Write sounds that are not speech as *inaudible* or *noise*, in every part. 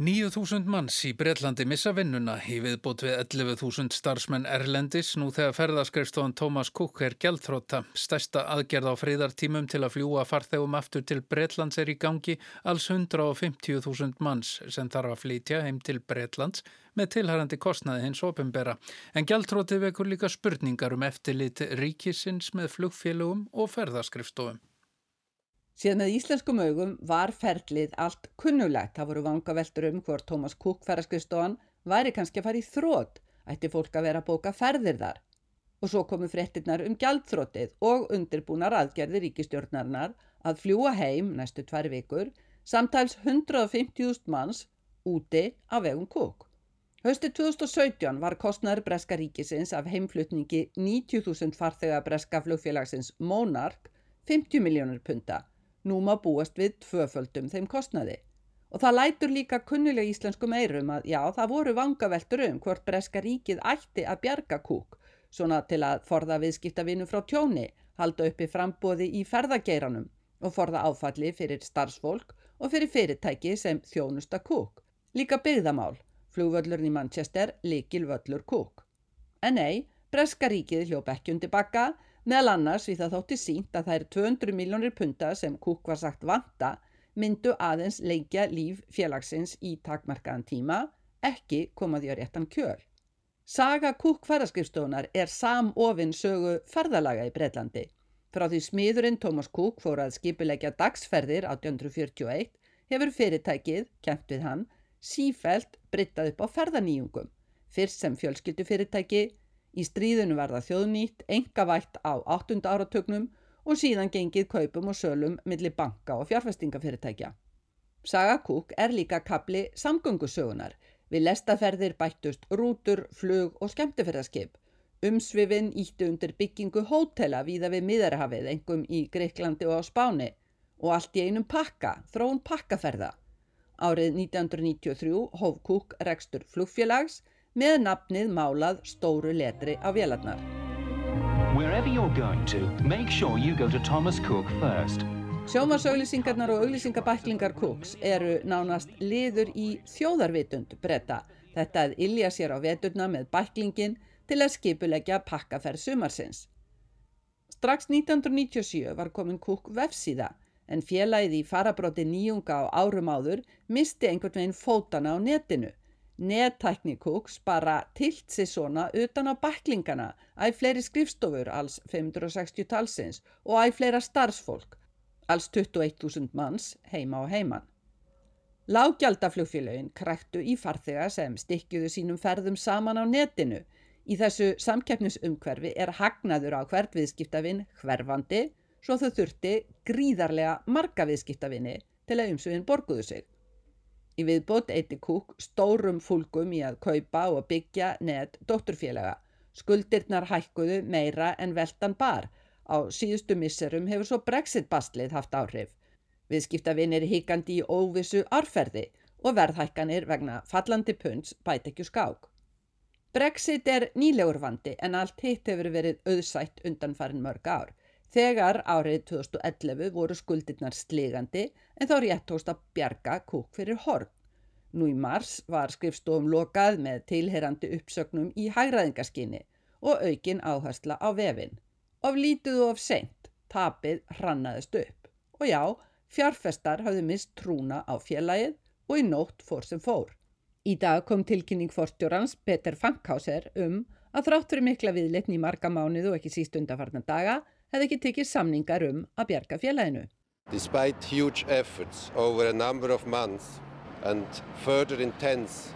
9.000 manns í Breitlandi missa vinnuna í viðbót við 11.000 starfsmenn Erlendis nú þegar ferðaskrifstofan Thomas Cook er gæltróta. Stærsta aðgerð á friðartímum til að fljúa farþegum aftur til Breitlands er í gangi alls 150.000 manns sem þarf að flytja heim til Breitlands með tilhærandi kostnaði hins opimbera. En gæltróti vekur líka spurningar um eftirlit ríkisins með flugfélögum og ferðaskrifstofum. Síðan með íslenskum augum var ferlið allt kunnulegt. Það voru vangaveltur um hvort Tómas Kúk ferðarskriðstofan væri kannski að fara í þrótt, ætti fólk að vera að bóka ferðir þar. Og svo komu fréttinnar um gjaldþróttið og undirbúnar aðgerði ríkistjórnarinnar að fljúa heim næstu tvær vikur, samtals 150.000 manns úti af vegum Kúk. Höstu 2017 var kostnæður Breska ríkisins af heimflutningi 90.000 farþega Breska flugfélagsins Monark 50 miljónur punta Nú má búast við tvöföldum þeim kostnaði. Og það lætur líka kunnilega íslenskum eirum að já, það voru vangaveltur um hvort Breska ríkið ætti að bjarga kúk, svona til að forða viðskiptavinu frá tjóni, halda uppi frambóði í ferðageiranum og forða áfalli fyrir starfsfólk og fyrir fyrirtæki sem þjónusta kúk. Líka byggðamál, flugvöllurinn í Manchester, likil völlur kúk. En nei, Breska ríkið hljóp ekki undir bakka, Meðal annars við það þótti sínt að er 200 miljónir punta sem Kúk var sagt vanta myndu aðeins leikja líf félagsins í takmarkaðan tíma, ekki komaði á réttan kjöl. Saga Kúk ferðarskipstofunar er samofinn sögu ferðalaga í Breitlandi. Frá því smiðurinn Thomas Cook fór að skipilegja dagsferðir 1841 hefur fyrirtækið, kent við hann, sífælt brittað upp á ferðaníjungum, fyrst sem fjölskyldufyrirtæki, Í stríðinu var það þjóðnýtt, engavætt á 8. áratögnum og síðan gengið kaupum og sölum millir banka og fjárfestingafyrirtækja. Saga Kúk er líka kapli samgöngusögunar. Við lestaferðir bættust rútur, flug og skemmtifærðarskip. Umsvifin ítti undir byggingu hótela víða við miðarhafið, engum í Greiklandi og á Spáni og allt í einum pakka, þróun pakkaferða. Árið 1993 hóf Kúk rekstur flugfélags með nafnið málað stóru letri á vélarnar. Sjómarsauglýsingarnar og auglýsingabæklingar Cooks eru nánast liður í þjóðarvitund bretta. Þetta að ilja sér á veturna með bæklingin til að skipulegja pakkaferð sumarsins. Strax 1997 var komin Cook vefsíða en félagið í farabróti nýjunga á árum áður misti einhvern veginn fótana á netinu. Nettækni Cooks bara tilt sér svona utan á baklingana æg fleiri skrifstofur alls 560 talsins og æg fleira starfsfólk, alls 21.000 manns heima og heiman. Lágjaldaflugfélagin kræktu í farþega sem stikjuðu sínum ferðum saman á netinu. Í þessu samkeppnisumhverfi er hagnaður á hvert viðskiptavinn hverfandi svo þau þurfti gríðarlega marga viðskiptavinni til að umsugin borguðu sig. Í viðbót eitti Cook stórum fólkum í að kaupa og byggja neð dótturfélaga. Skuldirnar hækkuðu meira en veldan bar. Á síðustu misserum hefur svo Brexit-bastlið haft áhrif. Viðskiptavinir híkandi í óvissu árferði og verðhækkanir vegna fallandi punds bæt ekki skák. Brexit er nýlegur vandi en allt hitt hefur verið auðsætt undan farin mörg ár. Þegar árið 2011 voru skuldirnar sligandi en þá rétt tókst að bjarga kúk fyrir horn. Nú í mars var skrifstofum lokað með tilherandi uppsögnum í hægraðingaskinni og aukin áhersla á vefin. Of lítuðu of seint, tapið hrannaðist upp. Og já, fjárfestar hafði mist trúna á félagið og í nótt fór sem fór. Í dag kom tilkynning forstjórans Peter Fankhauser um að þrátt fyrir mikla viðleitn í marga mánuð og ekki síst undarfarnar daga hefði ekki tekið samningar um að bjarga félaginu. Despite huge efforts over a number of months and further intense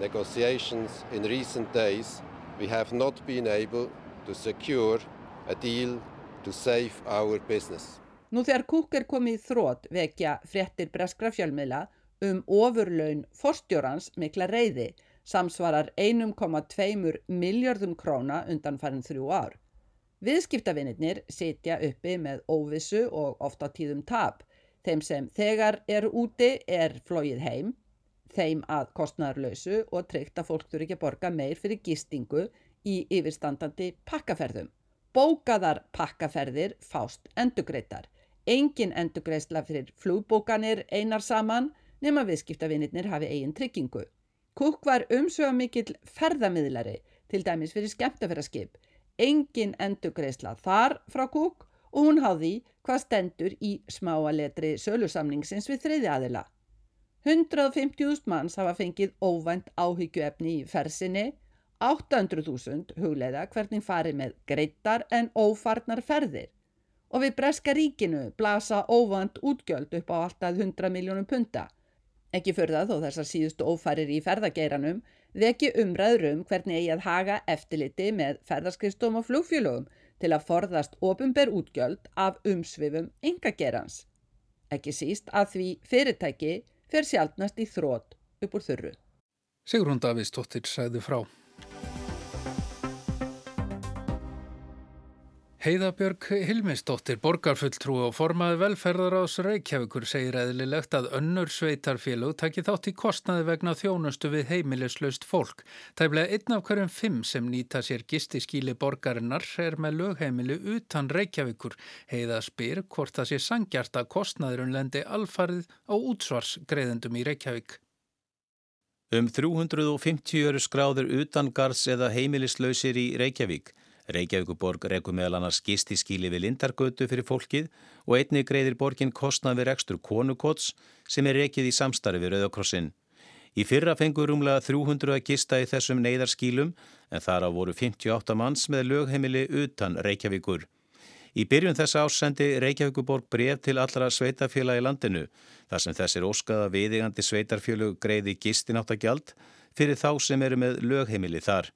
negotiations in recent days, we have not been able to secure a deal to save our business. Nú þegar Kúk er komið í þrótt vekja fréttir breskra fjölmiðla um ofurlaun forstjórans mikla reyði samsvarar 1,2 miljardum króna undan farin þrjú ár. Viðskiptavinnir sitja uppi með óvissu og ofta tíðum tap. Þeim sem þegar eru úti er flóið heim, þeim að kostnæðarlausu og tryggt að fólk þurfi ekki að borga meir fyrir gistingu í yfirstandandi pakkaferðum. Bókaðar pakkaferðir fást endugreitar. Engin endugreisla fyrir flugbókanir einar saman, nema viðskiptavinirnir hafi eigin tryggingu. Cook var umsöga mikill ferðamiðlari, til dæmis fyrir skemmtafæraskip. Engin endugreisla þar frá Cook og hún háði hvað stendur í smáaletri sölusamningsins við þriði aðila. 150.000 manns hafa fengið óvænt áhyggjuefni í fersinni, 800.000 hugleiða hvernig farið með greittar en ófarnar ferðir og við Breska ríkinu blasa óvænt útgjöld upp á alltaf 100 miljónum punta. Ekki það þó þessar síðustu ófarir í ferðageiranum veki umræður um hvernig eigi að haga eftirliti með ferðarskristum og flugfjölugum til að forðast ofinber útgjöld af umsvifum yngagerans. Ekki síst að því fyrirtæki fer sjálfnast í þrótt upp úr þurru. Sigrun Davíðsdóttir sæði frá. Heiðabjörg Hilmisdóttir, borgarfulltrú og formaði velferðaráðs Reykjavíkur segir eðlilegt að önnur sveitarfélög taki þátt í kostnaði vegna þjónustu við heimilislaust fólk. Tæflega einn af hverjum fimm sem nýta sér gistiskíli borgarinnar er með lögheimili utan Reykjavíkur. Heiða spyr hvort það sé sangjart að kostnaðurinn lendi alfarið á útsvarsgreðendum í Reykjavík. Um 350 eru skráður utan gards eða heimilislausir í Reykjavík. Reykjavíkuborg rekur meðal annars gisti skíli við Lindargötu fyrir fólkið og einni greiðir borgin kostnað við rekstur konukots sem er rekið í samstarfi við Rauðakrossin. Í fyrra fengur rúmlega 300 að gista í þessum neyðarskílum en þar á voru 58 manns með lögheimili utan Reykjavíkur. Í byrjun þessa ásendi Reykjavíkuborg bref til allra sveitafjöla í landinu þar sem þessir óskaða viðigandi sveitarfjölu greiði gistináttagjald fyrir þá sem eru með lögheimili þar.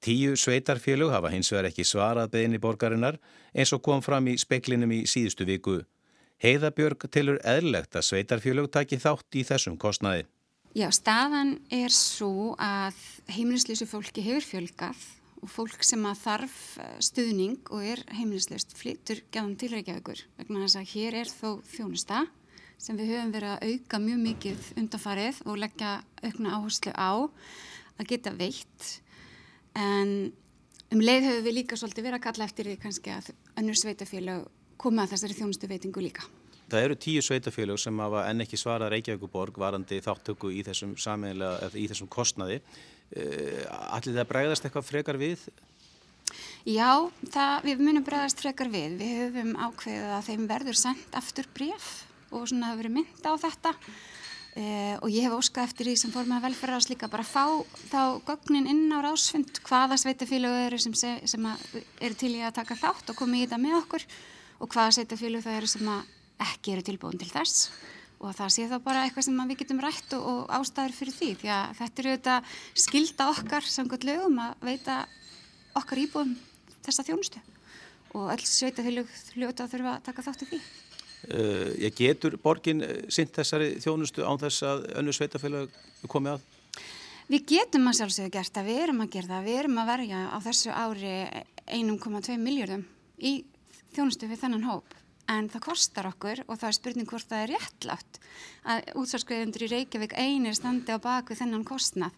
Tíu sveitarfélög hafa hins vegar ekki svarað beðinni borgarinnar eins og kom fram í speklinum í síðustu viku. Heiðabjörg tilur eðlegt að sveitarfélög taki þátt í þessum kostnaði. Já, staðan er svo að heimilisleysu fólki hefur fjölgað og fólk sem að þarf eh, stuðning og er heimilisleyst flyttur gæðum til Reykjavíkur vegna þess að hér er þó þjónusta sem við höfum verið að auka mjög mikið undanfarið og leggja aukna áherslu á að geta veitt en um leið höfum við líka svolítið verið að kalla eftir því kannski að önnur sveitafélag koma að þessari þjónustu veitingu líka. Það eru tíu sveitafélag sem hafa enn ekki svarað Reykjavíkuborg varandi þáttöku í þessum, í þessum kostnaði. Eh, Allir það bregðast eitthvað frekar við? Já, það, við munum bregðast frekar við. Við höfum ákveðið að þeim verður sendt aftur bref og svona hafa verið mynd á þetta Uh, og ég hef óskað eftir því sem fór með velferðars líka bara fá þá gögnin inn á rásfund hvaða sveitafílu eru sem, sem eru til í að taka þátt og koma í þetta með okkur og hvaða sveitafílu það eru sem ekki eru tilbúin til þess. Og það sé þá bara eitthvað sem við getum rætt og, og ástæður fyrir því því að þetta eru þetta skilda okkar samkvæmt lögum að veita okkar íbúum þessa þjónustu. Og öll sveitafílu hljóta þurfa að taka þátt í því ég getur borgin eh, sint þessari þjónustu án þess að önnu sveitafélag komi að? Við getum að sjálfsögja gert að við erum að gera það, við erum að verja á þessu ári 1,2 miljardum í þjónustu við þennan hóp. En það kostar okkur og það er spurning hvort það er réttlátt að útsvarskriðundur í Reykjavík einir standi á baku þennan kostnað.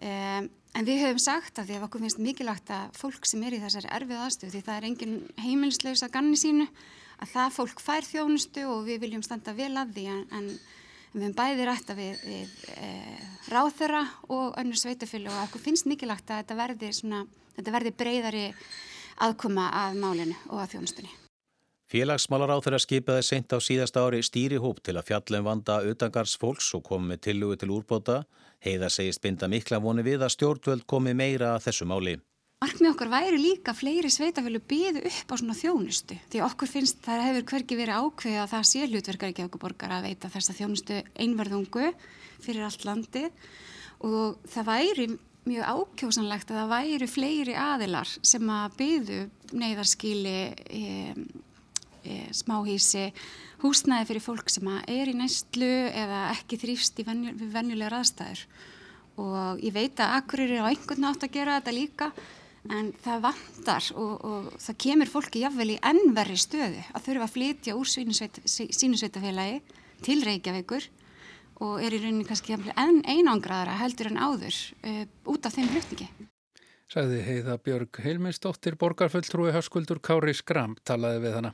Um, en við höfum sagt að því að okkur finnst mikilvægt að fólk sem er í þessari erfið aðstöð því það er engin heimilslaus að ganni sínu að það fólk fær þjónustu og við viljum standa vel að því en, en við hefum bæði rætta við, við e, ráþöra og önnur sveitafjölu og okkur finnst mikilvægt að þetta verði, svona, þetta verði breyðari aðkoma að málinu og að þjónustunni. Félagsmálar á þeirra skipaði seint á síðast ári stýrihóp til að fjallum vanda utangars fólks og komi með tillugu til úrbóta. Heiða segist binda mikla voni við að stjórnvöld komi meira að þessu máli. Markmið okkar væri líka fleiri sveitafjölu byðu upp á svona þjónustu því okkur finnst það hefur hverki verið ákveð að það sé hlutverkar ekki okkur borgar að veita þessa þjónustu einverðungu fyrir allt landi og það væri mjög ákjósanlegt að það væri fleiri aðilar sem að byðu neyðarskíli, e, e, smáhísi, húsnæði fyrir fólk sem er í næstlu eða ekki þrýfst venju, venjulegar aðstæður. Og ég veit að akkur eru á einhvern nátt að gera þetta líka en það vantar og, og það kemur fólki jáfnvel í ennverri stöðu að þurfa að flytja úr sínusveitafélagi til Reykjavíkur og er í rauninni kannski enn einangraðara heldur en áður uh, út af þeim hlutningi. Sæði heiða Björg Heilminsdóttir, borgarfulltrúi Hörskuldur Kári Skram talaði við hana.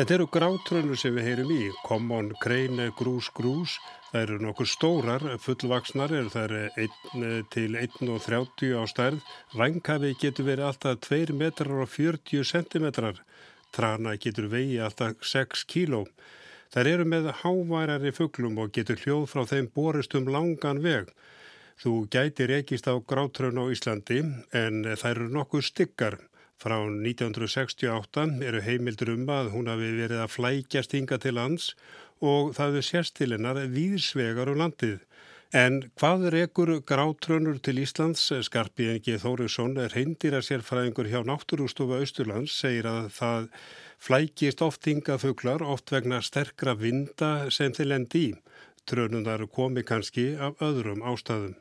Þetta eru grátrönur sem við heyrum í, common, crane, grús, grús. Það eru nokkur stórar, fullvaksnar, það eru 1 til 1,30 á stærð. Vænkafi getur verið alltaf 2 metrar og 40 centimetrar. Trana getur vegi alltaf 6 kíló. Það eru með háværari fugglum og getur hljóð frá þeim borist um langan veg. Þú gætir ekist á grátrön á Íslandi en það eru nokkuð stykkar. Frá 1968 eru heimildur um að hún hafi verið að flækjast hinga til lands og það er sérstilinnar víðsvegar um landið. En hvað ekkur grátrönur til Íslands? Skarpi Engi Þóriðsson er heindýra sérfræðingur hjá Náttúrústofa Östurlands, segir að það flækist oft hinga fuglar, oft vegna sterkra vinda sem þeir lendi í. Trönunar komi kannski af öðrum ástæðum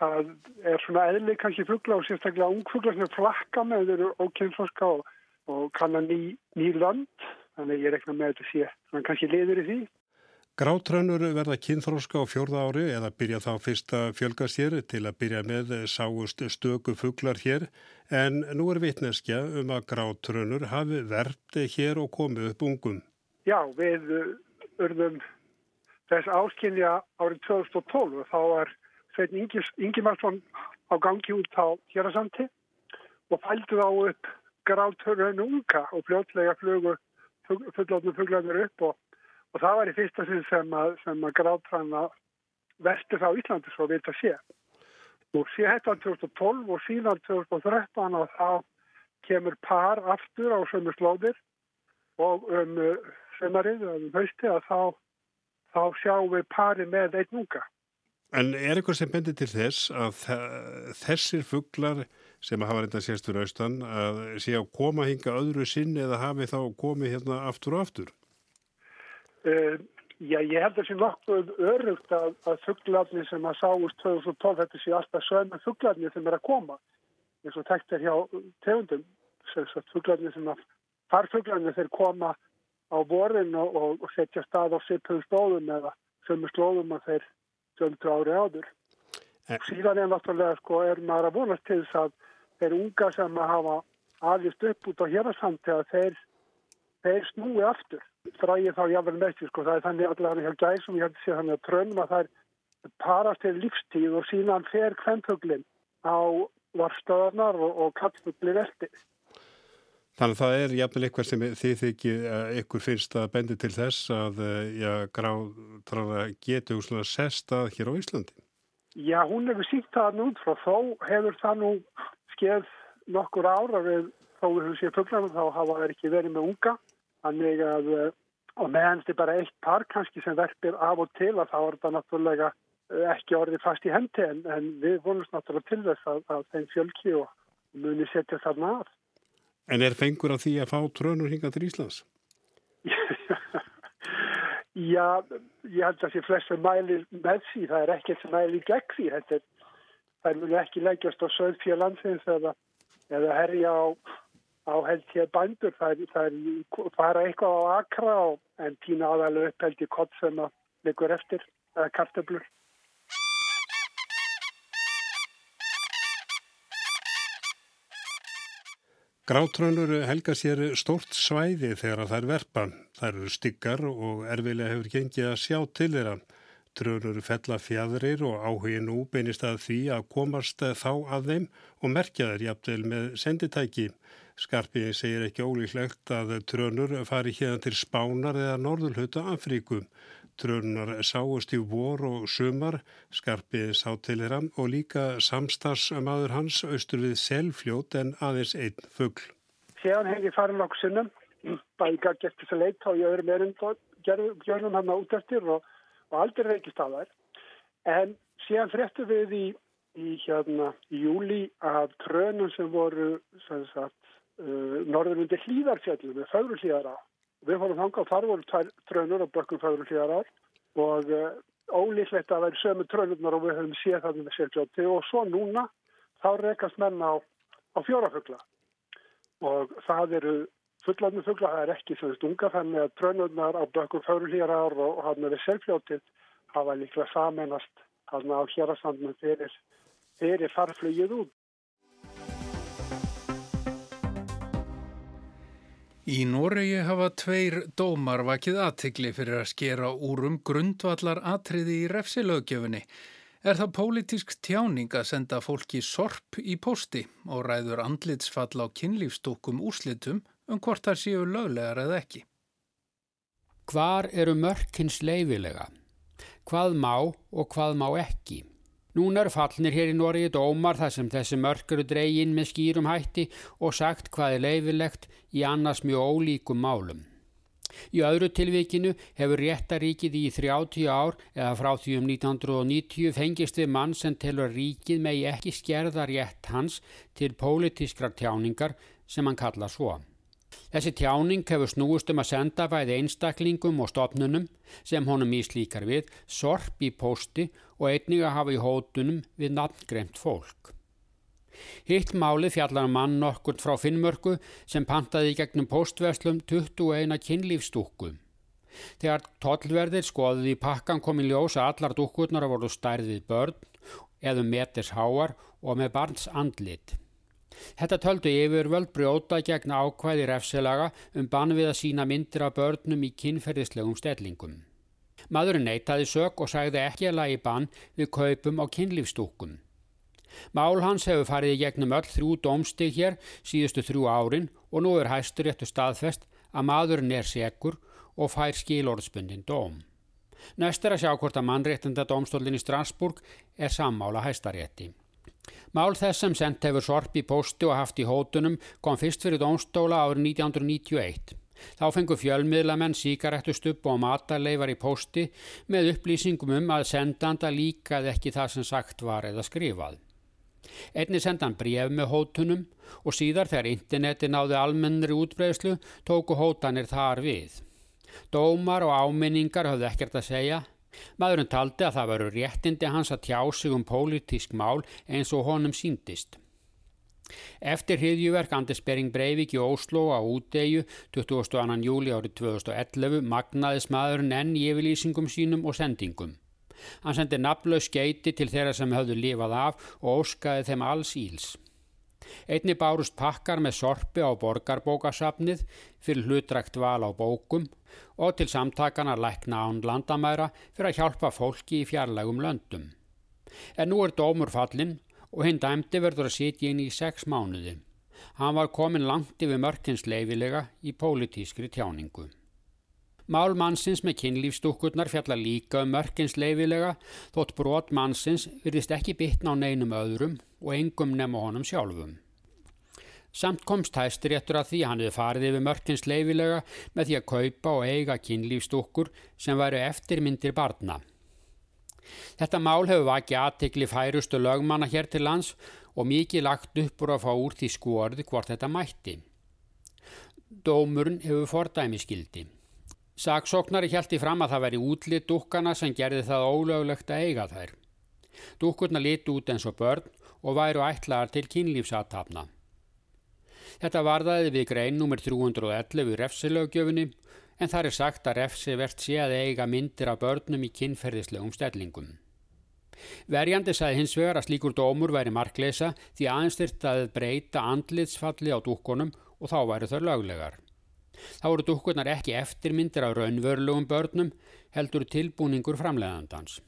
það er svona eðli kannski fuggla og sérstaklega ungfuggla sem er flakka með þeir eru ókynþorska og, og kannan ný, ný land þannig ég rekna með þetta sé svona kannski liður í því. Grátrönur verða kynþróska á fjórða ári eða byrja þá fyrsta fjölgastér til að byrja með sáust stöku fugglar hér en nú er vitneskja um að grátrönur hafi verði hér og komið upp ungum. Já, við urðum þess áskilja árið 2012 og þá var Svein Ingimarsson á gangi út á Hjörðarsandi og fældu þá upp gráthörun unga og fljótlega flugu fullotnum fuglarnir upp og, og það var í fyrsta sinn sem að, að gráthranna vestur á Íslandi svo við þetta sé. Og sé þetta 2012 og síðan 2013 og þá kemur par aftur á sömu slóðir og um sömarið, um hausti að þá, þá sjáum við pari með einn unga. En er eitthvað sem bendir til þess að þessir fugglar sem hafa reynda sérstur austan að sé að koma hinga öðru sinn eða hafi þá komið hérna aftur og aftur? Uh, já, ég held að það sé nokkuð örugt að, að fugglarnir sem að sáust 2012 þetta sé alltaf sögna fugglarnir sem er að koma eins og tekt er hjá tegundum fugglarnir sem að farfugglarnir þeir koma á borin og, og, setja stað á sippuðu stóðum eða sömu slóðum að þeir 15 ári áður. Eh. Síðan er náttúrulega sko er maður að vonast til þess að þeir unga sem að hafa aðlist upp út á hérastandi að þeir, þeir snúi aftur. Fræði þá jáfnvel því sko það er þannig allavega hjá gæsum ég held að sé þannig að trönum að er parast til lífstíð og síðan fer kvennfuglinn á varstöðarnar og, og kallfuglinn eftir. Þannig að það er jafnvel eitthvað sem þið þykir að ykkur finnst að bendi til þess að eh, já, gráðtráða getur svona sestað hér á Íslandi. Já, hún hefur síkt það nú út frá þó hefur það nú skeið nokkur ára við þó við höfum séð fugglarna þá hafa það ekki verið með unga. Þannig að eh, og meðan þetta er bara eitt par kannski sem verpir af og til að þá er þetta náttúrulega eh, ekki orðið fast í hendi en, en við vonumst náttúrulega til þess að, að þeim fjölki og muni setja þarna að. En er fengur af því að fá trönur hinga til Íslands? *laughs* Já, ég held að það sé flest sem mælir með því. Það er ekkert sem mælir gegn því. Þetta er, það er mjög ekki leggjast á söðfjörlandsins eða, eða herja á, á held hér bandur. Það er, það er fara eitthvað á akra og, en tína aðalega upp held í kott sem að liggur eftir eða kartablur. Grátrönur helga sér stórt svæði þegar það er verpa. Það eru styggar og erfilega hefur gengið að sjá til þeirra. Trönur fella fjadrir og áhugin nú beinist að því að komast þá að þeim og merkja þeir jafnvel með senditæki. Skarpiði segir ekki ólíklegt að trönur fari hérna til Spánar eða Norðurhauta Afríku. Trönunar sáust í vor og sumar, skarpið sá til þeirra og líka samstarsmaður hans austur við selfljót en aðeins einn fuggl. Séðan hef ég farin okkur sinnum, bæði gætt eftir þess að leita og ég öðrum erinn gjörnum hann út eftir og, og aldrei reykist að þær. En séðan fréttu við í, í hérna í júli að trönum sem voru sagt, uh, norður undir hlýðarfjallum, með fögru hlýðar á Við fórum þangað og þar voru tvær trönur á bökkum fæður og hlýðarar og uh, ólíklegt að það er sömu trönurnar og við höfum séð það með sérfjóti og svo núna þá rekast menn á, á fjórafugla og það eru fullarnu fugla, það er ekki svona stunga þannig að trönurnar á bökkum fæður og hlýðarar og hann með sérfjótið hafa líklega samennast hann á hérastandinu fyrir, fyrir farflugið út. Í Noregi hafa tveir dómar vakið aðtikli fyrir að skera úr um grundvallar atriði í refsilögjöfunni. Er það pólitísk tjáning að senda fólki sorp í posti og ræður andlitsfall á kynlífstúkum úrslitum um hvort þar séu löglegar eða ekki? Hvar eru mörkins leifilega? Hvað má og hvað má ekki? Núna eru fallnir hér í Noregi dómar þar sem þessi mörk eru dreygin með skýrum hætti og sagt hvað er leifilegt í annars mjög ólíkum málum. Í öðru tilvikinu hefur réttaríkið í 30 ár eða frá því um 1990 fengist við mann sem telur ríkið megi ekki skerða rétt hans til pólitískrar tjáningar sem hann kalla svo. Þessi tjáning hefur snúist um að senda bæði einstaklingum og stopnunum sem honum íslíkar við, sorp í posti og einnig að hafa í hótunum við nafngremt fólk. Hitt málið fjallar um mann okkur frá Finnmörku sem pantaði í gegnum postverslum 21 kynlífstúku. Þegar tollverðir skoðið í pakkan kom í ljós að allar dúkkurnar voru stærðið börn eða meters háar og með barns andlit. Þetta töldu yfirvöld brjóta gegna ákvæði refsilaga um bann við að sína myndir af börnum í kynferðislegum stellingum. Madurinn neytaði sök og sagði ekki að lagi bann við kaupum á kynlífstúkum. Mál hans hefur farið í gegnum öll þrjú dómstig hér síðustu þrjú árin og nú er hæstur réttu staðfest að madurinn er segur og fær skilorðspundin dóm. Næst er að sjá hvort að mannréttenda dómstólinn í Strasburg er sammála hæstarétti. Mál þess sem sendt hefur sorp í posti og haft í hótunum kom fyrst fyrir dónstóla árið 1991. Þá fengu fjölmiðlamenn síkarettustupp og matarleifar í posti með upplýsingum um að sendanda líkaði ekki það sem sagt var eða skrifað. Einni sendan bref með hótunum og síðar þegar interneti náði almennri útbreyslu tóku hótanir þar við. Dómar og áminningar höfðu ekkert að segja Maðurinn taldi að það veru réttindi hans að tjá sig um pólitísk mál eins og honum síndist. Eftir hriðjuverk Anders Bering Breivik í Óslo á útdegju 22. júli árið 2011 magnaðis maðurinn enn í yfirlýsingum sínum og sendingum. Hann sendi nafnlaus skeiti til þeirra sem höfðu lifað af og óskaði þeim alls íls. Einni bárust pakkar með sorpi á borgarbókasafnið fyrir hlutrækt val á bókum og til samtakana lækna án landamæra fyrir að hjálpa fólki í fjarlægum löndum. En nú er dómur fallin og hinn dæmdi verður að sitja inn í sex mánuði. Hann var komin langt yfir mörkins leifilega í pólitískri tjáningu. Mál mannsins með kynlífstúkurnar fjalla líka um mörkins leifilega þótt brot mannsins virðist ekki bitna á neinum öðrum og engum nema honum sjálfum. Samt komst hæstir réttur að því hann hefði farið yfir mörkins leifilega með því að kaupa og eiga kynlífstúkur sem væru eftirmyndir barna. Þetta mál hefur vakið aðtikli færustu lögmanna hér til lands og mikið lagt upp úr að fá úr því skoorði hvort þetta mætti. Dómurinn hefur fordæmi skildi. Saksóknari hjælti fram að það veri útlitt dukkana sem gerði það ólöglegt að eiga þær. Dukkurna liti út eins og börn og væru ætlaðar til kynlífsatafna. Þetta varðaði við grein nr. 311 í refsilögjöfunni en þar er sagt að refsi verðt sé að eiga myndir af börnum í kynferðislegum stellingum. Verjandi sagði hins vegar að slíkur dómur væri markleisa því aðeins þyrrt að breyta andlitsfalli á dúkkonum og þá væri þau löglegar. Þá eru dúkkurnar ekki eftirmyndir af raunvörlugum börnum heldur tilbúningur framleiðandans.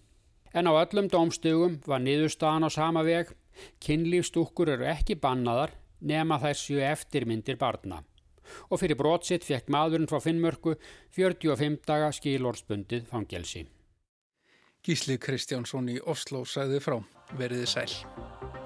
En á öllum dómstugum var niðurstaðan á sama veg, kynlífstúkkur eru ekki bannaðar nema þessu eftirmyndir barna. Og fyrir brotsitt fekk maðurinn frá Finnmörku 45 daga skilorspundið fangelsi. Gísli Kristjánsson í Oslo sæði frá. Veriði sæl.